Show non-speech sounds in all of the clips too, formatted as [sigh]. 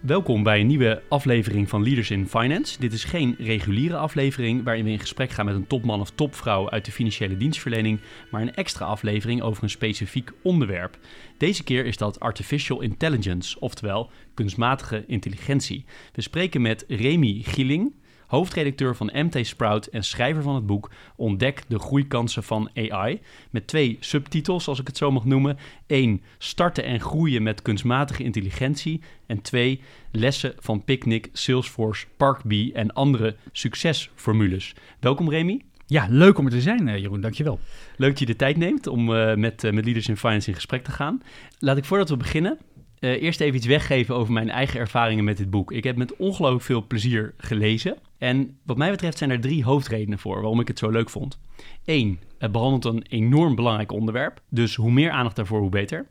Welkom bij een nieuwe aflevering van Leaders in Finance. Dit is geen reguliere aflevering waarin we in gesprek gaan met een topman of topvrouw uit de financiële dienstverlening, maar een extra aflevering over een specifiek onderwerp. Deze keer is dat artificial intelligence, oftewel kunstmatige intelligentie. We spreken met Remy Gieling, hoofdredacteur van MT Sprout en schrijver van het boek Ontdek de groeikansen van AI. Met twee subtitels, als ik het zo mag noemen. 1. Starten en groeien met kunstmatige intelligentie. En 2. Lessen van Picnic, Salesforce, Parkbee en andere succesformules. Welkom Remy. Ja, leuk om er te zijn, eh, Jeroen. Dankjewel. Leuk dat je de tijd neemt om uh, met, uh, met Leaders in Finance in gesprek te gaan. Laat ik voordat we beginnen uh, eerst even iets weggeven over mijn eigen ervaringen met dit boek. Ik heb met ongelooflijk veel plezier gelezen. En wat mij betreft zijn er drie hoofdredenen voor waarom ik het zo leuk vond. Eén, het behandelt een enorm belangrijk onderwerp. Dus hoe meer aandacht daarvoor, hoe beter.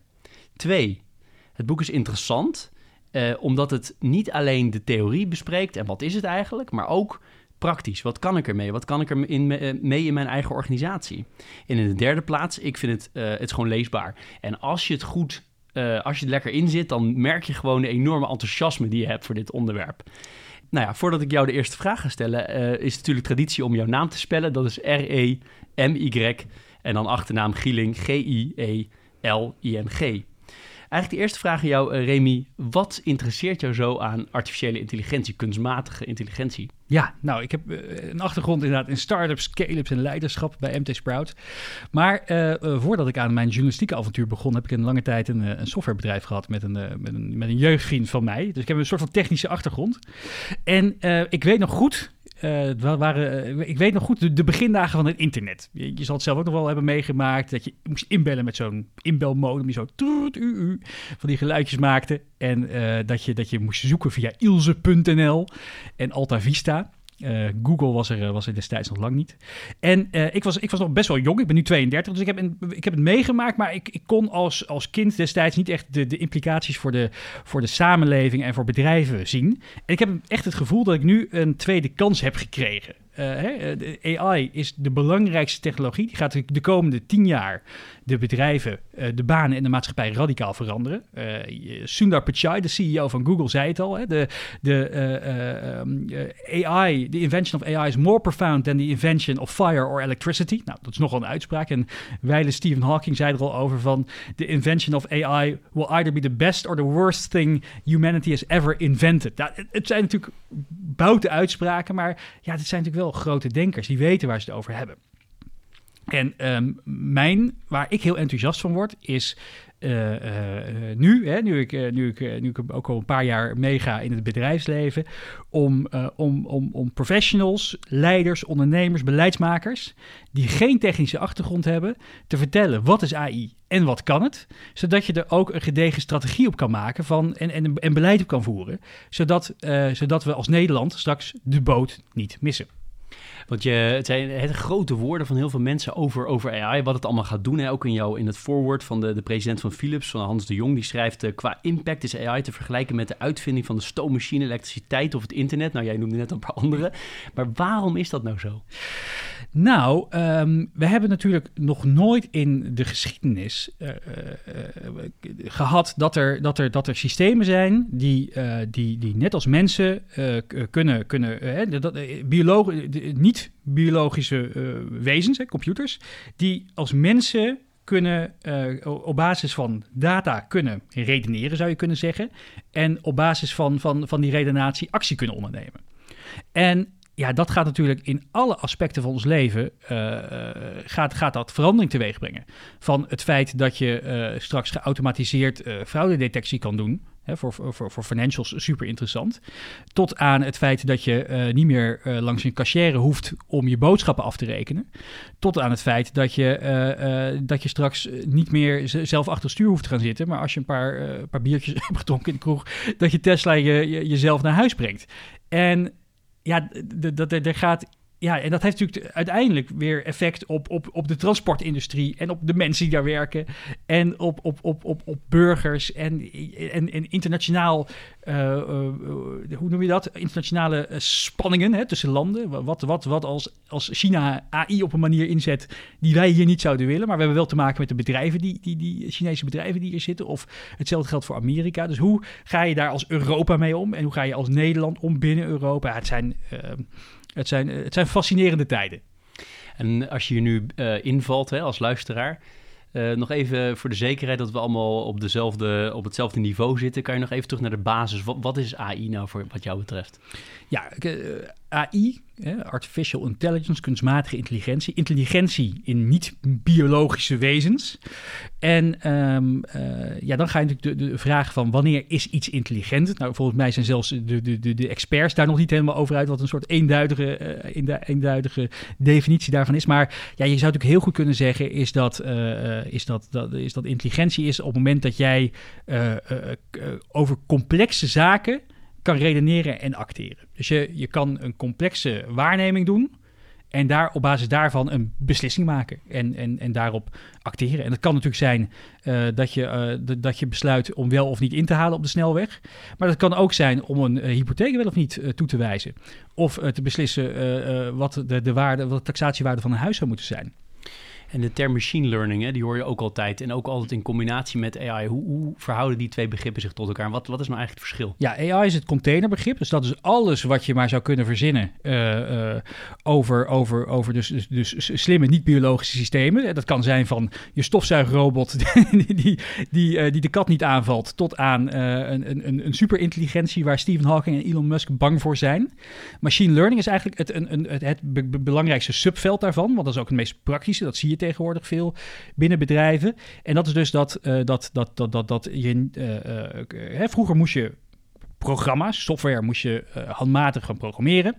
Twee, het boek is interessant uh, omdat het niet alleen de theorie bespreekt en wat is het eigenlijk, maar ook praktisch. Wat kan ik ermee? Wat kan ik er in, mee in mijn eigen organisatie? En in de derde plaats, ik vind het, uh, het is gewoon leesbaar. En als je het goed uh, als je er lekker in zit, dan merk je gewoon de enorme enthousiasme die je hebt voor dit onderwerp. Nou ja, voordat ik jou de eerste vraag ga stellen, uh, is het natuurlijk traditie om jouw naam te spellen. Dat is R-E-M-Y en dan achternaam Gieling, G-I-E-L-I-N-G. Eigenlijk de eerste vraag aan jou, uh, Remy. Wat interesseert jou zo aan artificiële intelligentie, kunstmatige intelligentie? Ja, nou, ik heb uh, een achtergrond inderdaad in start-ups, scale-ups en leiderschap bij MT Sprout. Maar uh, voordat ik aan mijn journalistieke avontuur begon, heb ik een lange tijd een, een softwarebedrijf gehad met, een, met een jeugdvriend van mij. Dus ik heb een soort van technische achtergrond. En ik weet nog goed, uh, waren, uh, ik weet nog goed de, begindagen van het internet. Je, zal het zelf ook nog wel hebben meegemaakt. Dat je moest inbellen met zo'n inbelmodem. Die zo u, u, van die geluidjes maakte. En uh, dat, je, dat je moest zoeken via ilse.nl en Alta Vista. Uh, Google was er, was er destijds nog lang niet. En uh, ik, was, ik was nog best wel jong, ik ben nu 32, dus ik heb, ik heb het meegemaakt, maar ik, ik kon als, als kind destijds niet echt de, de implicaties voor de, voor de samenleving en voor bedrijven zien. En ik heb echt het gevoel dat ik nu een tweede kans heb gekregen. AI is de belangrijkste technologie. Die gaat de komende tien jaar de bedrijven, uh, de banen en de maatschappij radicaal veranderen. Uh, Sundar Pichai, de CEO van Google, zei het al. Hè, de, de um, AI, the invention of AI is more profound than the invention of fire or electricity. Nou, dat is nogal een uitspraak. En wijle Stephen Hawking zei er al over van... The invention of AI will either be the best or the worst thing humanity has ever invented. Nou, het, het zijn natuurlijk boute uitspraken, maar ja, dit zijn natuurlijk wel grote denkers. Die weten waar ze het over hebben. En um, mijn, waar ik heel enthousiast van word, is uh, uh, nu, nu, ik, ik, nu ik ook al een paar jaar meega in het bedrijfsleven, om, om, om, om professionals, leiders, ondernemers, beleidsmakers, die geen technische achtergrond hebben, te vertellen wat is AI en wat kan het, zodat je er ook een gedegen strategie op kan maken van, en, en, en beleid op kan voeren, zodat, zodat we als Nederland straks de boot niet missen. Want je, het zijn het grote woorden van heel veel mensen over, over AI, wat het allemaal gaat doen. Hè? Ook in, jou, in het voorwoord van de, de president van Philips, van Hans de Jong, die schrijft... Uh, qua impact is AI te vergelijken met de uitvinding van de stoommachine, elektriciteit of het internet. Nou, jij noemde net een paar andere. Maar waarom is dat nou zo? Nou, um, we hebben natuurlijk nog nooit in de geschiedenis uh, uh, gehad dat er, dat, er, dat er systemen zijn die, die, die net als mensen kunnen, kunnen niet biologische wezens, computers, die als mensen kunnen op basis van data kunnen redeneren, zou je kunnen zeggen. En op basis van, van, van die redenatie actie kunnen ondernemen. En ja, dat gaat natuurlijk in alle aspecten van ons leven, uh, gaat, gaat dat verandering teweeg brengen. Van het feit dat je uh, straks geautomatiseerd fraudedetectie kan doen, Hè, voor, voor, voor financials super interessant. Tot aan het feit dat je eh, niet meer langs een cashier hoeft om je boodschappen af te rekenen. Tot aan het feit dat je, dat je straks niet meer zelf achter het stuur hoeft te gaan zitten. Maar als je een paar, paar biertjes [laughs] hebt gedronken in de kroeg, dat je Tesla je, jezelf naar huis brengt. En ja, dat er gaat ja, en dat heeft natuurlijk uiteindelijk weer effect op, op, op de transportindustrie en op de mensen die daar werken en op, op, op, op, op burgers en, en, en internationaal, uh, uh, hoe noem je dat? Internationale spanningen hè, tussen landen. Wat, wat, wat als, als China AI op een manier inzet die wij hier niet zouden willen, maar we hebben wel te maken met de bedrijven, die, die, die Chinese bedrijven die hier zitten, of hetzelfde geldt voor Amerika. Dus hoe ga je daar als Europa mee om en hoe ga je als Nederland om binnen Europa? Het zijn het zijn, het zijn fascinerende tijden. En als je hier nu uh, invalt hè, als luisteraar, uh, nog even voor de zekerheid dat we allemaal op, dezelfde, op hetzelfde niveau zitten, kan je nog even terug naar de basis. Wat, wat is AI nou voor wat jou betreft? Ja, AI, artificial intelligence, kunstmatige intelligentie, intelligentie in niet-biologische wezens. En um, uh, ja, dan ga je natuurlijk de, vraag van wanneer is iets intelligent? Nou, volgens mij zijn zelfs de, de, de, experts daar nog niet helemaal over uit, wat een soort eenduidige, uh, eenduidige definitie daarvan is. Maar ja, je zou natuurlijk heel goed kunnen zeggen, is dat, uh, is dat, dat, is dat intelligentie is op het moment dat jij over complexe zaken kan redeneren en acteren. Dus je, je kan een complexe waarneming doen en daar op basis daarvan een beslissing maken en, en, en daarop acteren. En dat kan natuurlijk zijn uh, dat, je, uh, dat je besluit om wel of niet in te halen op de snelweg. Maar dat kan ook zijn om een uh, hypotheek wel of niet toe te wijzen. Of te beslissen wat de, de, waarde, wat de taxatiewaarde van een huis zou moeten zijn. En de term machine learning, hè, die hoor je ook altijd. En ook altijd in combinatie met AI. Hoe, hoe verhouden die twee begrippen zich tot elkaar? wat, wat is nou eigenlijk het verschil? Ja, AI is het containerbegrip. Dus dat is alles wat je maar zou kunnen verzinnen uh, uh, over, over, over dus, dus, dus slimme niet-biologische systemen. Dat kan zijn van je stofzuigrobot [laughs] die, die, die, die de kat niet aanvalt... tot aan een, een, een superintelligentie waar Stephen Hawking en Elon Musk bang voor zijn. Machine learning is eigenlijk het, een, een, het, het belangrijkste subveld daarvan. Want dat is ook het meest praktische. Dat zie je tegenwoordig veel binnen bedrijven. En dat is dus dat, uh, dat, dat, dat, dat, dat je. Uh, uh, vroeger moest je programma's, software moest je handmatig gaan programmeren.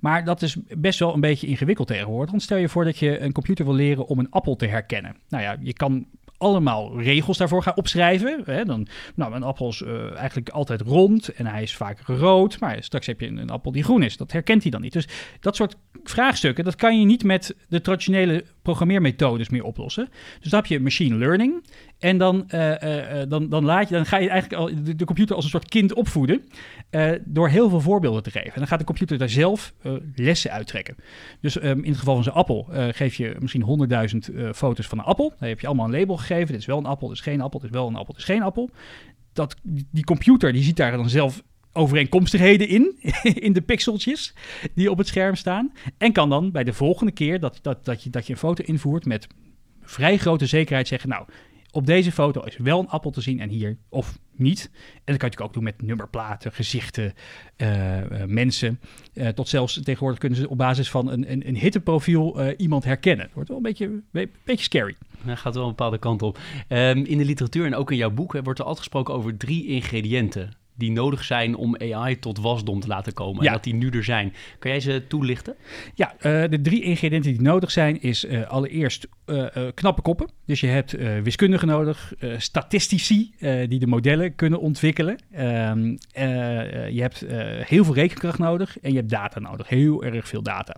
Maar dat is best wel een beetje ingewikkeld tegenwoordig. Want stel je voor dat je een computer wil leren om een appel te herkennen. Nou ja, je kan allemaal regels daarvoor gaan opschrijven. Hè, dan, nou, een appel is eigenlijk altijd rond en hij is vaak rood. Maar straks heb je een, appel die groen is. Dat herkent hij dan niet. Dus dat soort vraagstukken, dat kan je niet met de traditionele programmeermethodes meer oplossen. Dus dan heb je machine learning. En dan, uh, uh, dan, dan, laat je, dan ga je eigenlijk al de, computer als een soort kind opvoeden. door heel veel voorbeelden te geven. En dan gaat de computer daar zelf lessen uittrekken. Dus um, in het geval van zijn appel geef je misschien 100.000 foto's van een appel. Dan heb je allemaal een label gegeven. Dit is wel een appel, dit is geen appel, dit is wel een appel, dit is geen appel. Dat, die computer die ziet daar dan zelf overeenkomstigheden in, [laughs] in de pixeltjes die op het scherm staan. En kan dan bij de volgende keer dat, dat, dat, je, dat je een foto invoert met vrij grote zekerheid zeggen, nou, op deze foto is wel een appel te zien en hier of niet. En dat kan je ook doen met nummerplaten, gezichten, uh, uh, mensen. Uh, tot zelfs tegenwoordig kunnen ze op basis van een, een, een hitteprofiel iemand herkennen. Het wordt wel een beetje, beetje scary. Hij gaat wel een bepaalde kant op. Um, in de literatuur en ook in jouw boek wordt er altijd gesproken over drie ingrediënten die nodig zijn om AI tot wasdom te laten komen. Ja. En dat die nu er zijn. Kan jij ze toelichten? Ja, uh, de drie ingrediënten die nodig zijn is uh, allereerst uh, knappe koppen. Dus je hebt wiskundigen nodig, statistici die de modellen kunnen ontwikkelen. Ehm, je hebt heel veel rekenkracht nodig en je hebt data nodig. Heel erg veel data.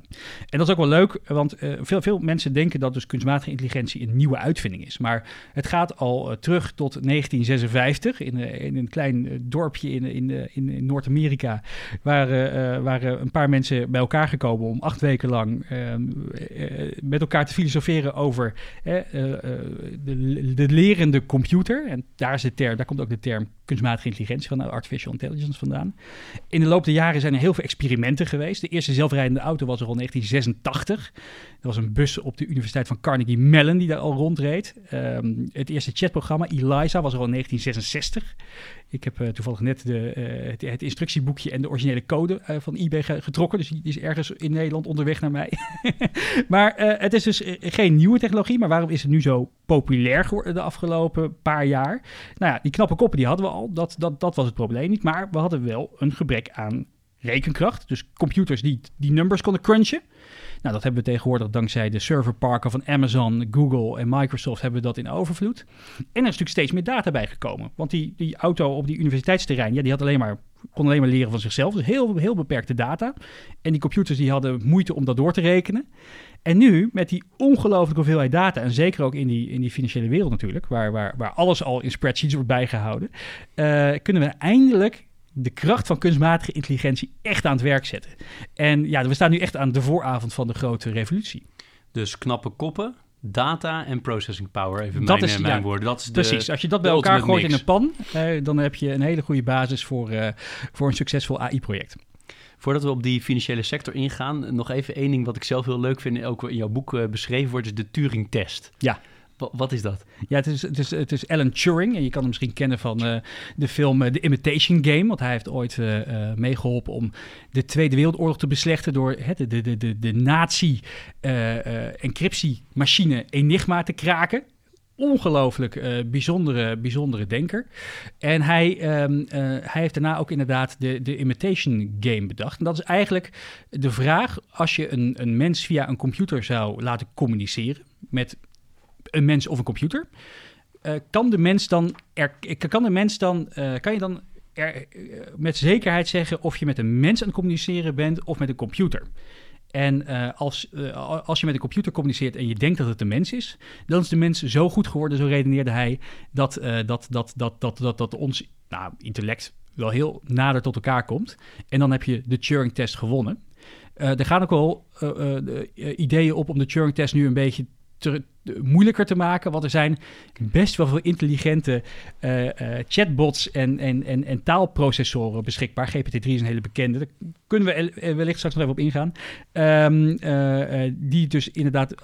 En dat is ook wel leuk, want veel, veel mensen denken dat dus kunstmatige intelligentie een nieuwe uitvinding is. Maar het gaat al terug tot 1956 in, in een klein dorpje in, in, in, Noord-Amerika waren, uh, waren een paar mensen bij elkaar gekomen om acht weken lang uh, met elkaar te filosoferen over de, de, lerende computer. En daar, is de term, daar komt ook de term kunstmatige intelligentie van, artificial intelligence vandaan. In de loop der jaren zijn er heel veel experimenten geweest. De eerste zelfrijdende auto was er al 1986. Er was een bus op de Universiteit van Carnegie Mellon die daar al rondreed. Um, het eerste chatprogramma, ELIZA, was er al in 1966. Ik heb uh, toevallig net de, uh, het, instructieboekje en de originele code uh, van eBay getrokken. Dus die is ergens in Nederland onderweg naar mij. [laughs] maar het is dus geen nieuwe technologie. Maar waarom is het nu zo populair geworden de afgelopen paar jaar? Nou ja, die knappe koppen die hadden we Dat, dat, dat was het probleem niet. Maar we hadden wel een gebrek aan rekenkracht. Dus computers die die numbers konden crunchen. Nou, dat hebben we tegenwoordig dankzij de serverparken van Amazon, Google en Microsoft hebben we dat in overvloed. En er is natuurlijk steeds meer data bijgekomen. Want die, die auto op die universiteitsterrein, ja, die had alleen maar, kon alleen maar leren van zichzelf. Dus heel, heel beperkte data. En die computers die hadden moeite om dat door te rekenen. En nu, met die ongelooflijke hoeveelheid data, en zeker ook in die, in die financiële wereld natuurlijk, waar, waar, waar alles al in spreadsheets wordt bijgehouden, uh, kunnen we eindelijk de kracht van kunstmatige intelligentie echt aan het werk zetten. En ja, we staan nu echt aan de vooravond van de grote revolutie. Dus knappe koppen, data en processing power, even dat mijn, is, mijn woorden. Dat is precies, als je dat bij elkaar gooit in een pan, eh, dan heb je een hele goede basis voor, uh, voor een succesvol AI-project. Voordat we op die financiële sector ingaan, nog even één ding wat ik zelf heel leuk vind, ook in jouw boek uh, beschreven wordt, is de Turing-test. Ja. Wat is dat? Ja, het is, het, is, het is Alan Turing. En je kan hem misschien kennen van uh, de film uh, The Imitation Game. Want hij heeft ooit uh, meegeholpen om de Tweede Wereldoorlog te beslechten... door hè, de, de, de, de nazi-encryptiemachine Enigma te kraken ongelooflijk uh, bijzondere, bijzondere denker. En hij, um, hij heeft daarna ook inderdaad de, de imitation game bedacht. En dat is eigenlijk de vraag: als je een, een mens via een computer zou laten communiceren met een mens of een computer. Uh, kan de mens dan, er, kan de mens dan, kan je dan er, met zekerheid zeggen of je met een mens aan het communiceren bent of met een computer? En als, als je met een computer communiceert en je denkt dat het een mens is, dan is de mens zo goed geworden, zo redeneerde hij, dat, dat, dat, dat, dat, dat, dat ons nou, intellect wel heel nader tot elkaar komt. En dan heb je de Turing-test gewonnen. er gaan ook wel ideeën op om de Turing-test nu een beetje moeilijker te maken. Want er zijn best wel veel intelligente uh, uh, chatbots en, en, en, en, taalprocessoren beschikbaar. GPT-3 is een hele bekende. Daar kunnen we wellicht straks nog even op ingaan. Uh, die dus inderdaad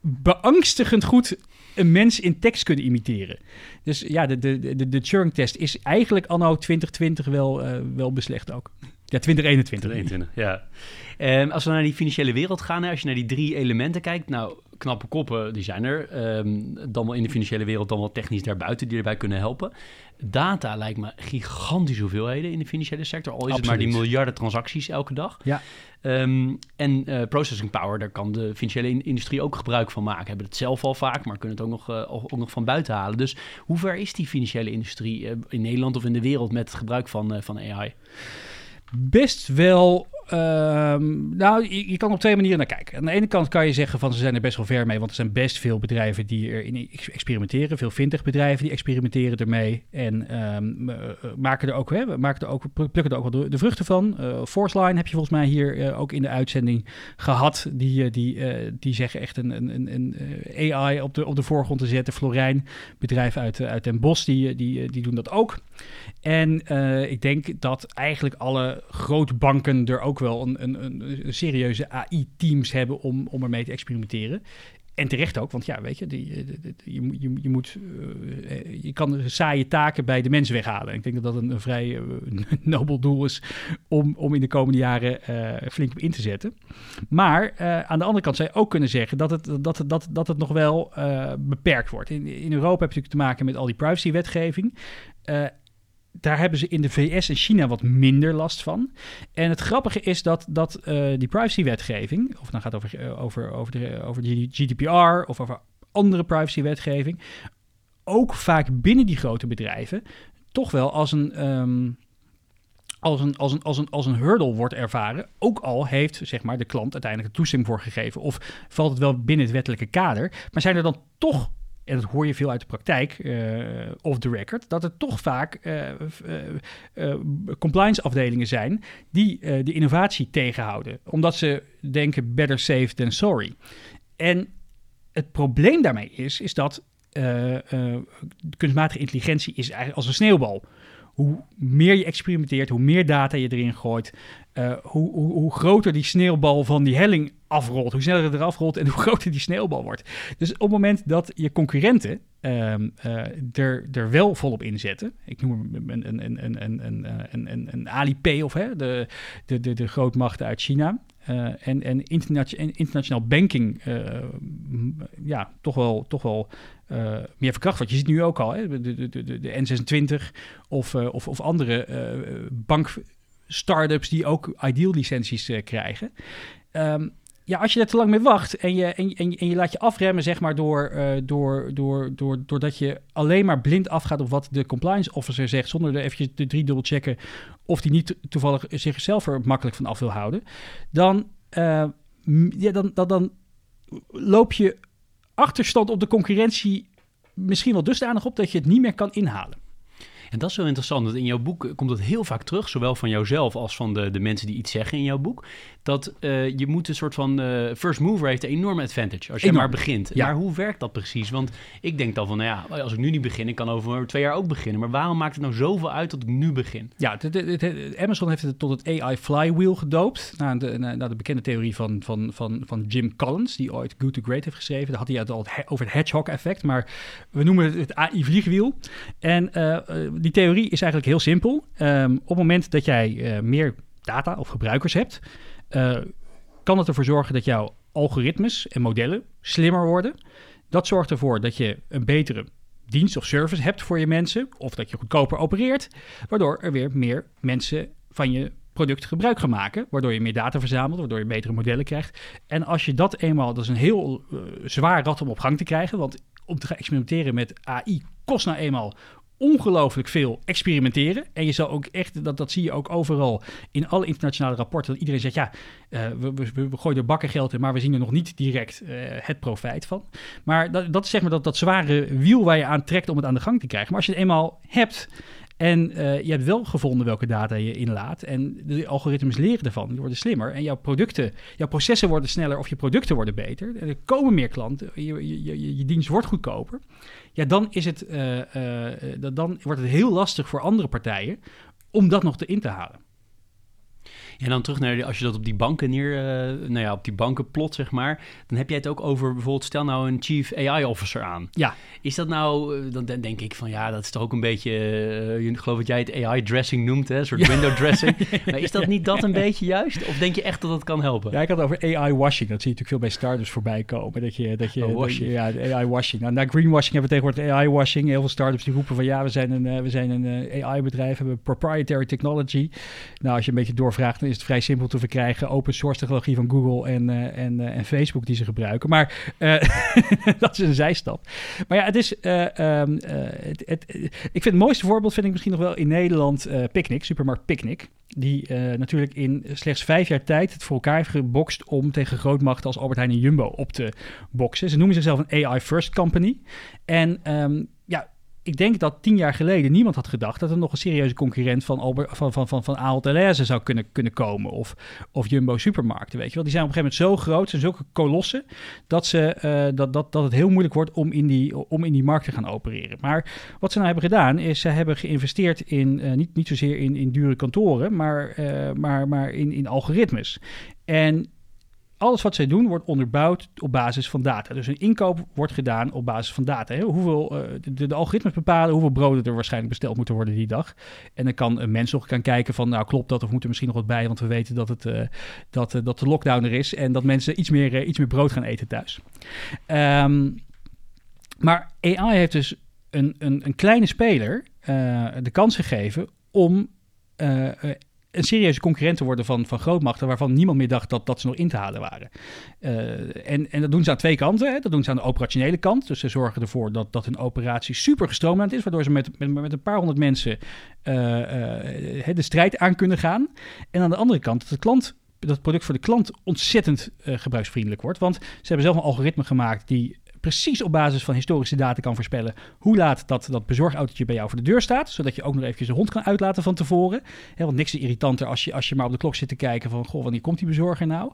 beangstigend goed een mens in tekst kunnen imiteren. Dus ja, de, de, de, de Turing-test is eigenlijk anno 2020 wel, wel beslecht ook. Ja, 2021. 2021, ja. Um, als we naar die financiële wereld gaan, als je naar die drie elementen kijkt, nou, knappe koppen, die zijn er. Um, dan wel in de financiële wereld, dan wel technisch daarbuiten, die erbij kunnen helpen. Data lijkt me gigantische hoeveelheden in de financiële sector, al is Absoluut. het maar die miljarden transacties elke dag. Ja. Um, en uh, processing power, daar kan de financiële industrie ook gebruik van maken. Hebben het zelf al vaak, maar kunnen het ook nog, uh, ook nog van buiten halen. Dus hoe ver is die financiële industrie uh, in Nederland of in de wereld met het gebruik van, van AI? Best wel Um, nou, je, je, kan op twee manieren naar kijken. Aan de ene kant kan je zeggen van ze zijn er best wel ver mee, want er zijn best veel bedrijven die erin experimenteren. Veel fintech bedrijven die experimenteren ermee en um, maken er ook, hè, maken er ook, plukken er ook wel de, vruchten van. Uh, Forceline heb je volgens mij hier uh, ook in de uitzending gehad. Die, die, die zeggen echt een, een, een, AI op de, op de voorgrond te zetten. Florijn, bedrijf uit, uit Den Bosch, die, die, die doen dat ook. En ik denk dat eigenlijk alle grote banken er ook ook wel een, een, een, serieuze AI-teams hebben om, om ermee te experimenteren. En terecht ook, want ja, weet je, die, eh, je, je, je, moet, uh, je kan saaie taken bij de mens weghalen. Ik denk dat dat een, vrij [laughs] nobel doel is om, om in de komende jaren flink op in te zetten. Maar aan de andere kant zou je ook kunnen zeggen dat het, dat, dat, dat het nog wel beperkt wordt. In, in Europa heb je natuurlijk te maken met al die privacy-wetgeving daar hebben ze in de VS en China wat minder last van. En het grappige is dat, dat uh, die privacywetgeving, of dan gaat het over, uh, over, over, de, over de GDPR of over andere privacywetgeving, ook vaak binnen die grote bedrijven toch wel als een. Um, als een, als, een, als, een, als een hurdle wordt ervaren. Ook al heeft zeg maar, de klant uiteindelijk een toestemming voor gegeven. Of valt het wel binnen het wettelijke kader. Maar zijn er dan toch en dat hoor je veel uit de praktijk, uh, off the record, dat er toch vaak uh, compliance afdelingen zijn die de innovatie tegenhouden. Omdat ze denken better safe than sorry. En het probleem daarmee is, is dat kunstmatige intelligentie is eigenlijk als een sneeuwbal. Hoe meer je experimenteert, hoe meer data je erin gooit, hoe, hoe, hoe groter die sneeuwbal van die helling afrolt, hoe sneller het eraf rolt en hoe [laughs] groter die sneeuwbal wordt. Dus op het moment dat je concurrenten ehm, er, er wel volop inzetten. Ik noem een, een, een, een, een, een, een, een Alipay of hè, de, de, de, de grootmachten uit China. Uh, en, en internationaal banking ja, toch wel, toch wel uh, meer verkracht wordt. Je ziet nu ook al hè, de, de, de, de N26 of, uh, of, of andere bank startups die ook ideal licenties krijgen. Um, ja, als je er te lang mee wacht en je, en, en, en je laat je afremmen, zeg maar, door, uh, door, door, door, doordat je alleen maar blind afgaat op wat de compliance officer zegt, zonder er eventjes de drie dubbel checken of die niet toevallig zichzelf er makkelijk van af wil houden, dan, uh, ja, dan, dan, dan loop je achterstand op de concurrentie misschien wel dusdanig op dat je het niet meer kan inhalen. En dat is zo interessant, want in jouw boek komt het heel vaak terug, zowel van jouzelf als van de, de mensen die iets zeggen in jouw boek, dat uh, je moet een soort van uh, first mover heeft een enorme advantage als je maar begint. Ja. Maar hoe werkt dat precies? Want ik denk dan van, nou ja, als ik nu niet begin, ik kan over twee jaar ook beginnen. Maar waarom maakt het nou zoveel uit dat ik nu begin? Ja, de, de, Amazon heeft het tot het AI flywheel gedoopt, naar de, naar de bekende theorie van, van, van, van Jim Collins, die ooit Good to Great heeft geschreven. Daar had hij het al over het hedgehog effect, maar we noemen het het AI vliegwiel. En uh, die theorie is eigenlijk heel simpel. Um, op het moment dat jij meer data of gebruikers hebt, uh, kan het ervoor zorgen dat jouw algoritmes en modellen slimmer worden. Dat zorgt ervoor dat je een betere dienst of service hebt voor je mensen, of dat je goedkoper opereert, waardoor er weer meer mensen van je product gebruik gaan maken, waardoor je meer data verzamelt, waardoor je betere modellen krijgt. En als je dat eenmaal, dat is een heel uh, zwaar rad om op gang te krijgen, want om te gaan experimenteren met AI kost nou eenmaal ongelooflijk veel experimenteren. En je zal ook echt, dat, dat zie je ook overal in alle internationale rapporten, dat iedereen zegt, ja, uh, we, we, we, gooien er bakken geld in, maar we zien er nog niet direct uh, het profijt van. Maar dat, dat is zeg maar dat, dat zware wiel waar je aan trekt om het aan de gang te krijgen. Maar als je het eenmaal hebt en uh, je hebt wel gevonden welke data je inlaat. En de algoritmes leren ervan. Die worden slimmer. En jouw producten, jouw processen worden sneller of je producten worden beter. Er komen meer klanten. Je, je, je, dienst wordt goedkoper. Ja, dan, is het, uh, uh, dan wordt het heel lastig voor andere partijen om dat nog te in te halen. En dan terug naar, als je dat op die banken neer, uh, nou ja, op die banken plot, zeg maar, dan heb jij het ook over bijvoorbeeld, stel nou een chief AI officer aan. Ja. Is dat nou, eh, dan denk ik van ja, dat is toch ook een beetje, uh, je geloof dat jij het AI dressing noemt, hè, een soort window dressing. [laughs] maar is dat niet dat een beetje juist? Of denk je echt dat dat kan helpen? Ja, ik had het over AI washing. Dat zie je natuurlijk veel bij startups voorbij komen. Dat je, dat je, oh, washing. ja, AI washing. Nou, na greenwashing hebben we tegenwoordig AI washing. Heel veel startups die roepen van ja, we zijn een, we zijn een AI bedrijf, hebben proprietary technology. Nou, als je een beetje doorvraagt, is het vrij simpel te verkrijgen. Open source technologie van Google en, uh, en, uh, en Facebook die ze gebruiken. Maar uh, [laughs] dat is een zijstap. Maar ja, het is. Um, het, het, ik vind het mooiste voorbeeld vind ik misschien nog wel in Nederland Picnic, supermarkt Picnic. Die natuurlijk in slechts vijf jaar tijd het voor elkaar heeft gebokst om tegen grootmachten als Albert Heijn en Jumbo op te boksen. Ze noemen zichzelf een AI First Company. En um, ik denk dat tien jaar geleden niemand had gedacht dat er nog een serieuze concurrent van, Albert, van, van, van, van Delhaize zou kunnen, kunnen komen. Of, of Jumbo Supermarkten, weet je wel. Die zijn op een gegeven moment zo groot, zijn zulke kolossen, dat, ze, uh, dat, dat, dat het heel moeilijk wordt om in, die, om in die markt te gaan opereren. Maar wat ze nou hebben gedaan, is ze hebben geïnvesteerd in, uh, niet, niet zozeer in, in dure kantoren, maar, uh, maar, maar in, in algoritmes. En alles wat zij doen wordt onderbouwd op basis van data. Dus een inkoop wordt gedaan op basis van data. Hoeveel, uh, de, algoritmes bepalen hoeveel broden er waarschijnlijk besteld moeten worden die dag. En dan kan een mens nog gaan kijken van, nou klopt dat of moet er misschien nog wat bij, want we weten dat, het, uh, dat, uh, dat de lockdown er is en dat mensen iets meer, iets meer brood gaan eten thuis. Um, maar AI heeft dus een, een, een kleine speler de kans gegeven om een serieuze concurrent te worden van, van grootmachten waarvan niemand meer dacht dat, dat ze nog in te halen waren. Uh, en, en dat doen ze aan twee kanten. Hè. Dat doen ze aan de operationele kant. Dus ze zorgen ervoor dat, dat hun operatie super gestroomlijnd is, waardoor ze met, met, met een paar honderd mensen uh, uh, de strijd aan kunnen gaan. En aan de andere kant dat de klant dat product voor de klant ontzettend gebruiksvriendelijk wordt. Want ze hebben zelf een algoritme gemaakt die precies op basis van historische data kan voorspellen hoe laat dat, dat bezorgautootje bij jou voor de deur staat. Zodat je ook nog eventjes de hond kan uitlaten van tevoren. Want niks is irritanter als je, als je maar op de klok zit te kijken van, goh, wanneer komt die bezorger nou?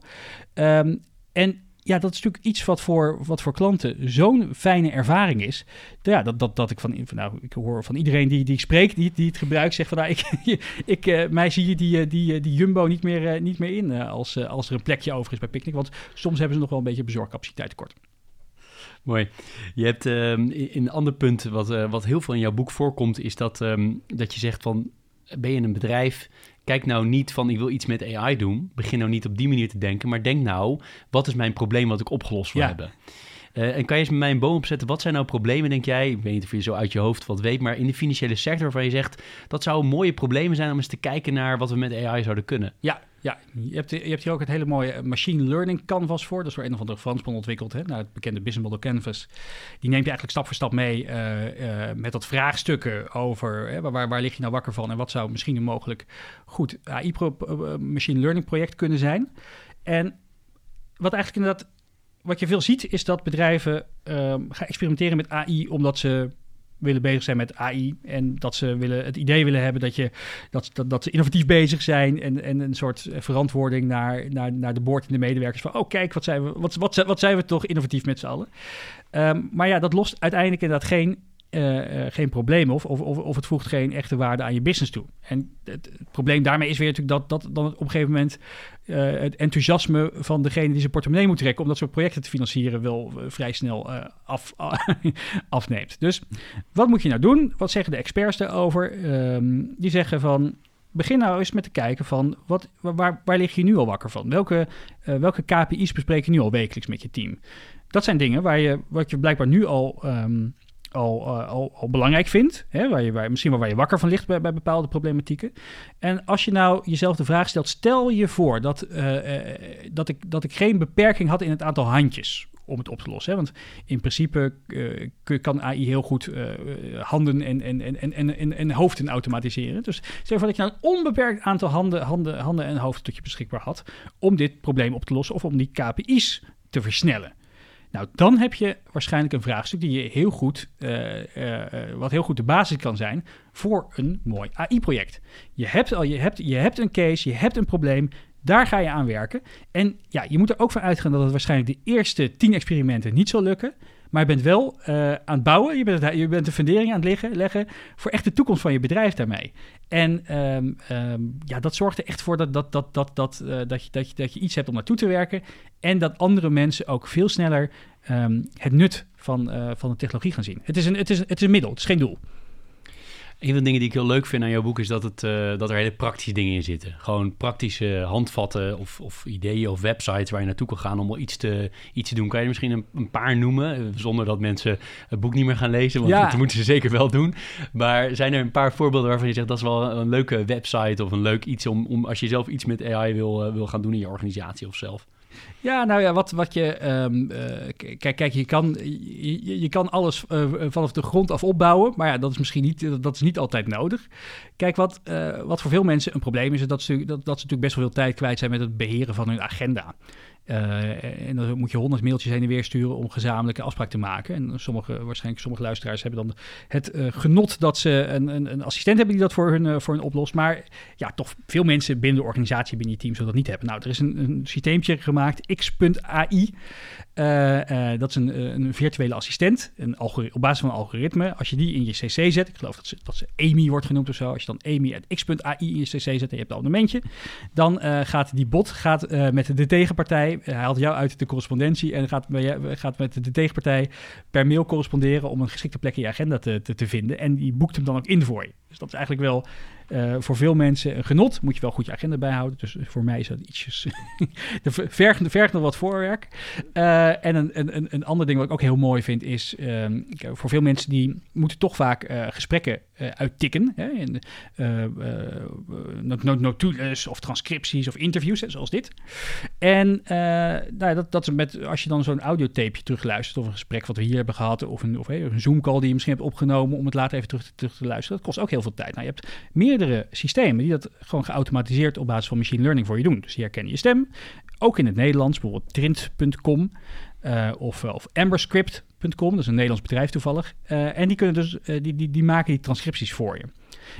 Um, en ja, dat is natuurlijk iets wat voor, wat voor klanten zo'n fijne ervaring is. Ja, dat, dat, dat ik van, nou, ik hoor van iedereen die, die ik spreek, die, die het gebruikt, zegt van, nou, ik, [laughs] ik, uh, mij zie je die, die, die Jumbo niet meer, niet meer in als, als er een plekje over is bij Picnic. Want soms hebben ze nog wel een beetje bezorgcapaciteit tekort. Mooi. Je hebt um, een ander punt wat, uh, wat heel veel in jouw boek voorkomt, is dat, um, dat je zegt van ben je een bedrijf, kijk nou niet van ik wil iets met AI doen. Begin nou niet op die manier te denken, maar denk nou, wat is mijn probleem wat ik opgelost wil ja. hebben? Uh, en kan je eens met mij een boom opzetten? Wat zijn nou problemen, denk jij? Ik weet niet of je zo uit je hoofd wat weet, maar in de financiële sector waarvan je zegt dat zouden mooie problemen zijn om eens te kijken naar wat we met AI zouden kunnen. Ja, ja, je hebt, je hebt hier ook het hele mooie machine learning canvas voor. Dat is door een of andere Fransman ontwikkeld. Hè? Nou, het bekende business model canvas. Die neemt je eigenlijk stap voor stap mee uh, met dat vraagstukken over hè, waar, waar lig je nou wakker van en wat zou misschien een mogelijk goed AI pro, uh, machine learning project kunnen zijn. En wat eigenlijk inderdaad, wat je veel ziet, is dat bedrijven gaan experimenteren met AI omdat ze willen bezig zijn met AI. En dat ze willen, het idee willen hebben dat, je, dat, dat, dat ze innovatief bezig zijn. En, en een soort verantwoording naar, naar, naar de board en de medewerkers. Van, oh kijk, wat zijn we, wat, wat, wat zijn we toch innovatief met z'n allen. Um, maar ja, dat lost uiteindelijk inderdaad geen uh, uh, geen probleem of, of, of het voegt geen echte waarde aan je business toe. En het, probleem daarmee is weer natuurlijk dat, dat dan op een gegeven moment uh, het enthousiasme van degene die zijn portemonnee moet trekken om dat soort projecten te financieren wel vrij snel af, [laughs] afneemt. Dus wat moet je nou doen? Wat zeggen de experts daarover? Um, die zeggen van begin nou eens met te kijken van wat, waar, waar lig je nu al wakker van? Welke, welke KPI's bespreek je nu al wekelijks met je team? Dat zijn dingen waar je, wat je blijkbaar nu al um, al, uh, al, belangrijk vindt. Hè, waar je, waar, misschien wel waar je wakker van ligt bij, bepaalde problematieken. En als je nou jezelf de vraag stelt, stel je voor dat, uh, uh, dat, ik, dat ik geen beperking had in het aantal handjes om het op te lossen. Hè? Want in principe kan AI heel goed handen en, en, en, en, en, en hoofden automatiseren. Dus stel voor dat je nou een onbeperkt aantal handen, handen, handen en hoofden tot je beschikbaar had om dit probleem op te lossen of om die KPI's te versnellen. Nou, dan heb je waarschijnlijk een vraagstuk die je heel goed, uh, uh, wat heel goed de basis kan zijn voor een mooi AI-project. Je hebt al, je hebt, je hebt een case, je hebt een probleem, daar ga je aan werken. En ja, je moet er ook van uitgaan dat het waarschijnlijk de eerste tien experimenten niet zal lukken. Maar je bent wel uh, aan het bouwen, je bent, je bent de fundering aan het liggen, leggen voor echt de toekomst van je bedrijf daarmee. En um, um, ja, dat zorgt er echt voor dat, dat, dat, dat, dat, uh, dat, je, dat, je, dat je iets hebt om naartoe te werken. En dat andere mensen ook veel sneller um, het nut van, uh, van de technologie gaan zien. Het is, een, het, is, het is een middel, het is geen doel. Een van de dingen die ik heel leuk vind aan jouw boek is dat, het, uh, dat er hele praktische dingen in zitten. Gewoon praktische handvatten of, of, ideeën of websites waar je naartoe kan gaan om iets te, iets te doen. Kan je er misschien een, een, paar noemen, eh, zonder dat mensen het boek niet meer gaan lezen, want ja. dat moeten ze zeker wel doen. Maar zijn er een paar voorbeelden waarvan je zegt dat is wel een leuke website of een leuk iets om, om als je zelf iets met AI wil, uh, wil gaan doen in je organisatie of zelf? Ja, nou ja, wat, wat je. Um, uh, kijk, kijk, je kan, je, je kan alles uh, vanaf de grond af opbouwen. Maar ja, dat is misschien niet, dat is niet altijd nodig. Kijk, wat, uh, wat voor veel mensen een probleem is, is dat ze, dat, dat ze natuurlijk best wel veel tijd kwijt zijn met het beheren van hun agenda. Uh, en dan moet je honderd mailtjes heen en weer sturen om gezamenlijke afspraak te maken. En sommige, waarschijnlijk sommige luisteraars hebben dan het uh, genot dat ze een, een, een, assistent hebben die dat voor hun, uh, voor hun oplost. Maar ja, toch veel mensen binnen de organisatie, binnen je team, zullen dat niet hebben. Nou, er is een, een systeemtje gemaakt, x.ai. dat is een, een, virtuele assistent, een op basis van een algoritme. Als je die in je cc zet, ik geloof dat ze, dat ze Amy wordt genoemd of zo. Als je dan Amy at x.ai in je cc zet en je hebt een abonnementje, dan gaat die bot gaat, met de tegenpartij hij haalt jou uit de correspondentie en gaat, gaat met de tegenpartij per mail corresponderen om een geschikte plek in je agenda te, te, vinden. En die boekt hem dan ook in voor je. Dus dat is eigenlijk wel uh, voor veel mensen een genot. Moet je wel goed je agenda bijhouden. Dus voor mij is dat ietsjes. [laughs] vergt, vergt nog wat voorwerk. Uh, en een, een, een ander ding wat ik ook heel mooi vind is. Um, voor veel mensen die moeten toch vaak uh, gesprekken uittikken. Hè, in, notules of transcripties of interviews, zoals dit. En nou, dat, dat met, als je dan zo'n audiotapeje terugluistert. of een gesprek wat we hier hebben gehad. of een, of, een Zoom-call die je misschien hebt opgenomen. om het later even terug, terug te luisteren. Dat kost ook heel veel tijd. Nou, je hebt meerdere systemen die dat gewoon geautomatiseerd op basis van machine learning voor je doen. Dus die herkennen je stem. Ook in het Nederlands, bijvoorbeeld trint.com of, of amberscript.com, dat is een Nederlands bedrijf toevallig. Uh, en die, kunnen dus, die, die, die maken die transcripties voor je.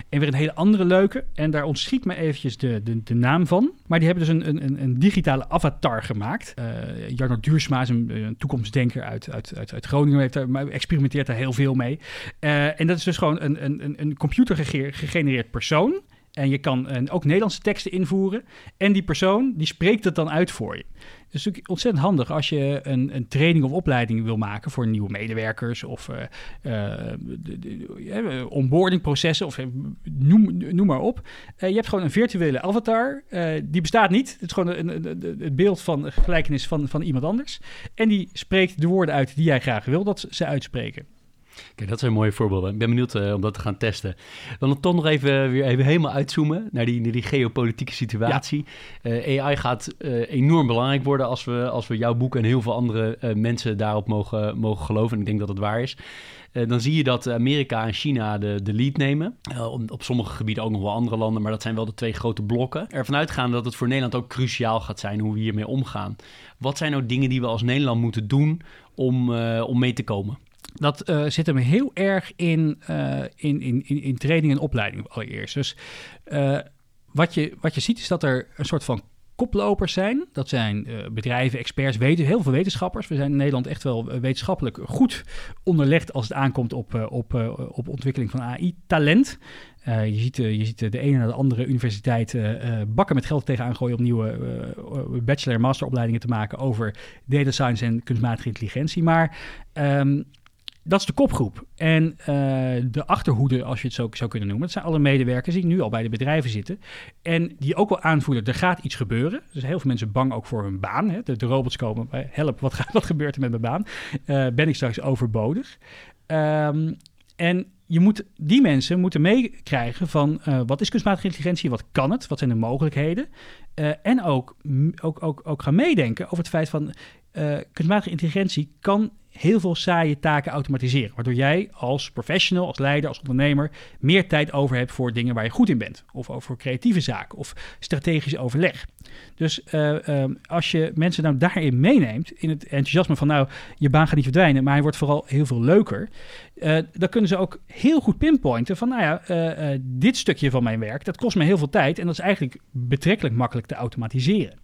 En weer een hele andere leuke, en daar ontschiet me eventjes de, de, de naam van. Maar die hebben dus een, een, een digitale avatar gemaakt. Uh, Jarno Duursma is een, toekomstdenker uit, uit, uit, uit Groningen, heeft maar experimenteert daar heel veel mee. En dat is dus gewoon een, een, een computer gegenereerd persoon En je kan uh, ook Nederlandse teksten invoeren. En die persoon die spreekt het dan uit voor je. Is natuurlijk ontzettend handig als je een, een training of opleiding wil maken voor nieuwe medewerkers of uh, uh, onboardingprocessen of noem, noem maar op. je hebt gewoon een virtuele avatar. die bestaat niet. Het is gewoon een, het beeld van gelijkenis van, van iemand anders. En die spreekt de woorden uit die jij graag wil dat ze uitspreken. Kijk, dat zijn mooie voorbeelden. Ik ben benieuwd uh, om dat te gaan testen. Dan toch nog even, weer even helemaal uitzoomen naar die, naar die geopolitieke situatie. Uh, AI gaat uh, enorm belangrijk worden als we, als we jouw boek en heel veel andere mensen daarop mogen, mogen geloven. En ik denk dat het waar is. dan zie je dat Amerika en China de, de lead nemen. op sommige gebieden ook nog wel andere landen, maar dat zijn wel de twee grote blokken. Ervan uitgaan dat het voor Nederland ook cruciaal gaat zijn hoe we hiermee omgaan. Wat zijn nou dingen die we als Nederland moeten doen om, om mee te komen? Dat uh, zit hem heel erg in, uh, in, in, in, in, training en opleiding allereerst. Dus uh, wat, je, wat je ziet is dat er een soort van koplopers zijn. Dat zijn bedrijven, experts, weten, heel veel wetenschappers. We zijn in Nederland echt wel wetenschappelijk goed onderlegd als het aankomt op, op, op ontwikkeling van AI-talent. Je, ziet, je ziet de ene naar de andere universiteit bakken met geld tegenaan gooien om nieuwe bachelor- en masteropleidingen te maken over data science en kunstmatige intelligentie. Maar um, dat is de kopgroep. En uh, de achterhoede, als je het zo zou kunnen noemen, dat zijn alle medewerkers die nu al bij de bedrijven zitten. En die ook wel aanvoelen, er gaat iets gebeuren. Dus heel veel mensen bang ook voor hun baan. Hè. De, de, robots komen, help, wat, gaat, [laughs] wat gebeurt er met mijn baan? Uh, ben ik straks overbodig? Um, en je moet, die mensen moeten meekrijgen van uh, wat is kunstmatige intelligentie, wat kan het, wat zijn de mogelijkheden. En ook, ook, ook, ook gaan meedenken over het feit van kunstmatige intelligentie kan heel veel saaie taken automatiseren. Waardoor jij als professional, als leider, als ondernemer meer tijd over hebt voor dingen waar je goed in bent. Of over creatieve zaken of strategisch overleg. Dus uh, als je mensen nou daarin meeneemt, in het enthousiasme van nou, je baan gaat niet verdwijnen, maar hij wordt vooral heel veel leuker. Uh, dan kunnen ze ook heel goed pinpointen van nou ja, uh, dit stukje van mijn werk, dat kost me heel veel tijd en dat is eigenlijk betrekkelijk makkelijk te automatiseren.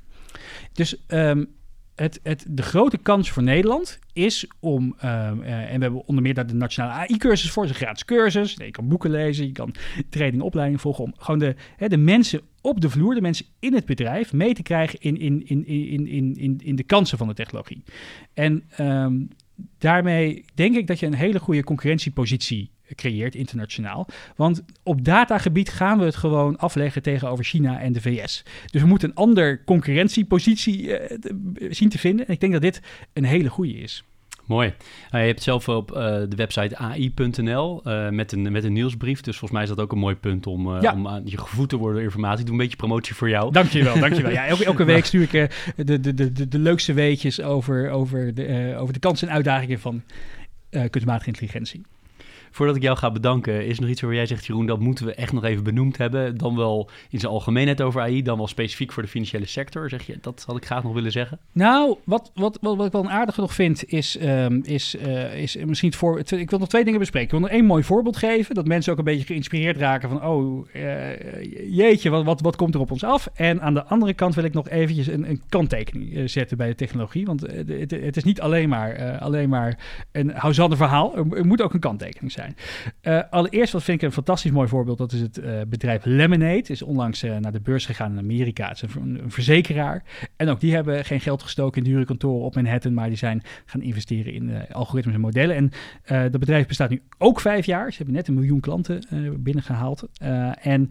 Dus um, het, het, de grote kans voor Nederland is om, uh, uh, en we hebben onder meer daar de nationale AI-cursus voor, een gratis cursus. Je kan boeken lezen, je kan training, opleiding volgen om gewoon de, hè, de mensen op de vloer, de mensen in het bedrijf, mee te krijgen in, in, in, in, in, in, in de kansen van de technologie. En um, daarmee denk ik dat je een hele goede concurrentiepositie creëert internationaal. Want op datagebied gaan we het gewoon afleggen tegenover China en de VS. Dus we moeten een ander concurrentiepositie uh, zien te vinden. En ik denk dat dit een hele goede is. Mooi. Nou, je hebt zelf op uh, de website ai.nl uh, eh, met, een, met een nieuwsbrief. Dus volgens mij is dat ook een mooi punt om, uh, ja. om aan je gevoed te worden door informatie. Ik doe een beetje promotie voor jou. Dankjewel, [laughs] dankjewel. Ja, elke, elke week stuur ik de, de, de, de, de leukste weetjes over, over, de, over de kansen en uitdagingen van kunstmatige intelligentie. Voordat ik jou ga bedanken, is er nog iets waar jij zegt, Jeroen, dat moeten we echt nog even benoemd hebben. Dan wel in zijn algemeenheid over AI, dan wel specifiek voor de financiële sector. Zeg je, dat had ik graag nog willen zeggen. Nou, wat, wat, wat, wat ik wel een aardige nog vind, is, um, is, uh, is misschien het voor. Ik wil nog twee dingen bespreken. Ik wil nog één mooi voorbeeld geven, dat mensen ook een beetje geïnspireerd raken van, oh, uh, jeetje, wat, wat, wat komt er op ons af? En aan de andere kant wil ik nog eventjes een, een kanttekening uh, zetten bij de technologie. Want het, het, is niet alleen maar, alleen maar een housander verhaal. Er, er moet ook een kanttekening zijn. Uh, allereerst, wat vind ik een fantastisch mooi voorbeeld, dat is het uh, bedrijf Lemonade. Is onlangs uh, naar de beurs gegaan in Amerika. Het is een, verzekeraar. En ook die hebben geen geld gestoken in dure kantoren op Manhattan, maar die zijn gaan investeren in algoritmes en modellen. En dat bedrijf bestaat nu ook vijf jaar. Ze hebben net een miljoen klanten binnengehaald. en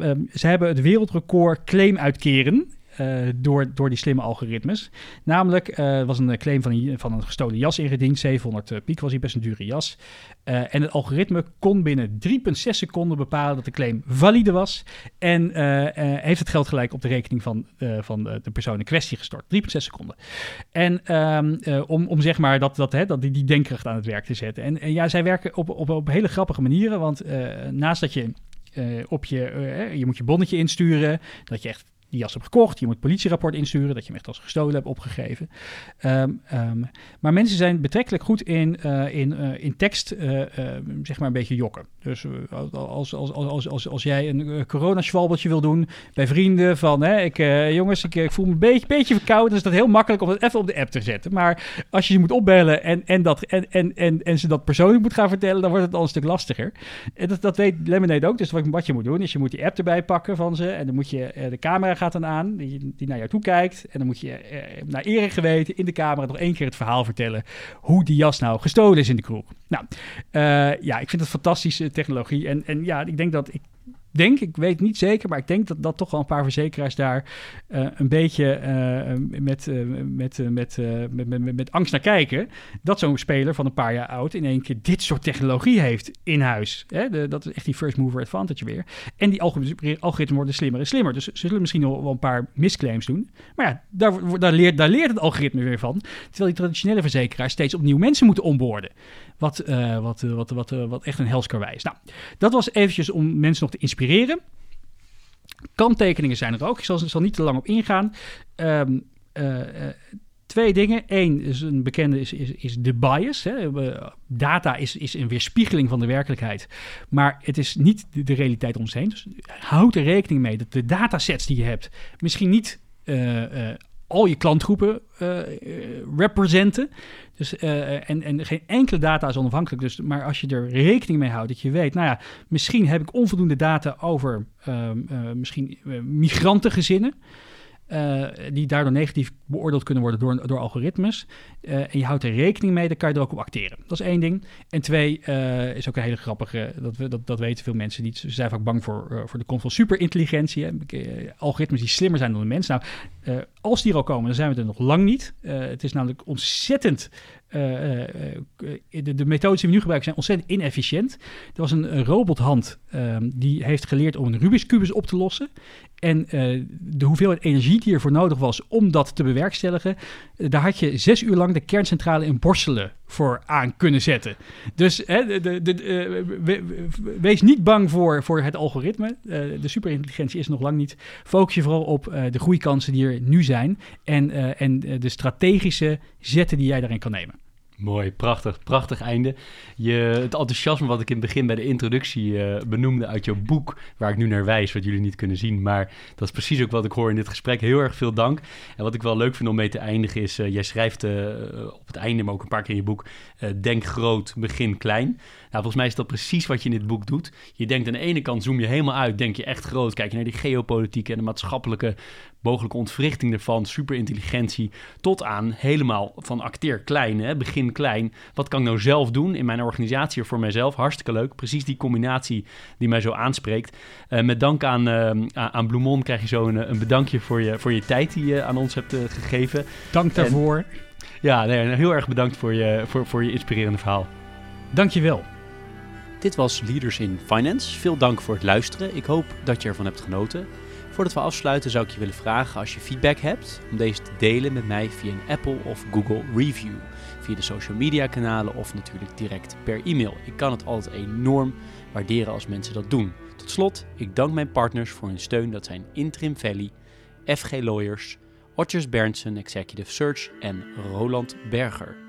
um, ze hebben het wereldrecord claim uitkeren uh, door, door die slimme algoritmes. Namelijk, uh, was een claim van een, van een gestolen jas ingediend. 700 uh, piek was hij best een dure jas. Uh, en het algoritme kon binnen 3,6 seconden bepalen dat de claim valide was. En heeft het geld gelijk op de rekening van, van de persoon in kwestie gestort. 3,6 seconden. En um, om, om zeg maar dat, dat, hè, dat die, die denkkracht aan het werk te zetten. En, en ja, zij werken op, op, op hele grappige manieren. Want naast dat je op je, je moet je bonnetje insturen, dat je echt die jas hebt gekocht. Je moet politierapport insturen dat je hem echt als gestolen hebt opgegeven. Ehm, ehm, maar mensen zijn betrekkelijk goed in, uh, in, uh, in tekst, uh, zeg maar, een beetje jokken. Dus als, als, als, als, als, jij een coronaschwalbeltje wil doen bij vrienden van, hè, ik, jongens, ik, ik, voel me een beetje, beetje verkouden, dan is dat heel makkelijk om het even op de app te zetten. Maar als je ze moet opbellen en, en, dat, en, en, en, en ze dat persoonlijk moet gaan vertellen, dan wordt het al een stuk lastiger. En dat, dat weet Lemonade ook. Dus wat je moet doen, is je moet die app erbij pakken van ze en dan moet je de camera gaat dan aan, die, die naar jou toe kijkt. En dan moet je eh, naar ere geweten in de camera nog één keer het verhaal vertellen hoe die jas nou gestolen is in de kroeg. Nou, uh, ja, ik vind het fantastische technologie. En, en ja, ik denk dat ik denk, ik weet niet zeker, maar ik denk dat, dat toch wel een paar verzekeraars daar uh, een beetje uh, met, uh, met, met, met, met, met, angst naar kijken. Dat zo'n speler van een paar jaar oud in één keer dit soort technologie heeft in huis. Hè? Dat is echt die first mover advantage weer. En die algoritmen worden slimmer en slimmer. Dus ze zullen misschien nog wel een paar misclaims doen. Maar ja, daar, daar, leert, daar leert het algoritme weer van. Terwijl die traditionele verzekeraars steeds opnieuw mensen moeten onboorden. Wat, wat, wat, wat, wat echt een helskarwei is. Nou, dat was eventjes om mensen nog te inspireren. Kanttekeningen zijn er ook. Ik zal, niet te lang op ingaan. Um, uh, twee dingen. Eén is een bekende is, is, is de bias. Hè. Data is, is een weerspiegeling van de werkelijkheid. Maar het is niet de, realiteit om ons heen. Dus houd er rekening mee dat de datasets die je hebt misschien niet uh, al je klantgroepen uh, representen. Dus, uh, en, en geen enkele data is onafhankelijk. Dus, maar als je er rekening mee houdt, dat je weet, nou ja, misschien heb ik onvoldoende data over uh, misschien migrantengezinnen. Die daardoor negatief beoordeeld kunnen worden door, door algoritmes. En je houdt er rekening mee, dan kan je er ook op acteren. Dat is één ding. En twee, is ook een hele grappige, dat, we, dat, dat weten veel mensen niet. Ze zijn vaak bang voor, voor de komst van superintelligentie. Hè? algoritmes die slimmer zijn dan de mens. Nou, als die er al komen, dan zijn we er nog lang niet. het is namelijk ontzettend uh, de, de, methodes die we nu gebruiken zijn ontzettend inefficiënt. Er was een, robothand um, die heeft geleerd om een Rubik's kubus op te lossen. En de hoeveelheid energie die ervoor nodig was om dat te bewerkstelligen, daar had je zes uur lang de kerncentrale in Borselen voor aan kunnen zetten. Dus hè, de, de, we, wees niet bang voor, voor het algoritme. de superintelligentie is nog lang niet. Focus je vooral op de groeikansen die er nu zijn en, en de strategische zetten die jij daarin kan nemen. Mooi, prachtig, prachtig einde. Je, het enthousiasme wat ik in het begin bij de introductie uh, benoemde uit jouw boek, waar ik nu naar wijs, wat jullie niet kunnen zien, maar dat is precies ook wat ik hoor in dit gesprek. Heel erg veel dank. En wat ik wel leuk vind om mee te eindigen is, uh, jij schrijft uh, op het einde, maar ook een paar keer in je boek, denk groot, begin klein. Nou, volgens mij is dat precies wat je in dit boek doet. Je denkt aan de ene kant, zoom je helemaal uit, denk je echt groot, kijk je naar die geopolitieke en de maatschappelijke mogelijke ontwrichting ervan, superintelligentie, tot aan helemaal van acteer klein, hè, begin klein. Wat kan ik nou zelf doen in mijn organisatie of voor mijzelf? Hartstikke leuk. Precies die combinatie die mij zo aanspreekt. Uh, met dank aan, uh, aan Bloemon krijg je zo een, een, bedankje voor je, voor je tijd die je aan ons hebt uh, gegeven. Dank daarvoor. En, ja, nee, heel erg bedankt voor je, voor, voor je inspirerende verhaal. Dank je wel. Dit was Leaders in Finance. Veel dank voor het luisteren. Ik hoop dat je ervan hebt genoten. Voordat we afsluiten zou ik je willen vragen als je feedback hebt om deze te delen met mij via een Apple of Google review, via de social media kanalen of natuurlijk direct per e-mail. Ik kan het altijd enorm waarderen als mensen dat doen. Tot slot, ik dank mijn partners voor hun steun. Dat zijn Interim Valley, FG Lawyers, Otjes Berndsen Executive Search en Roland Berger.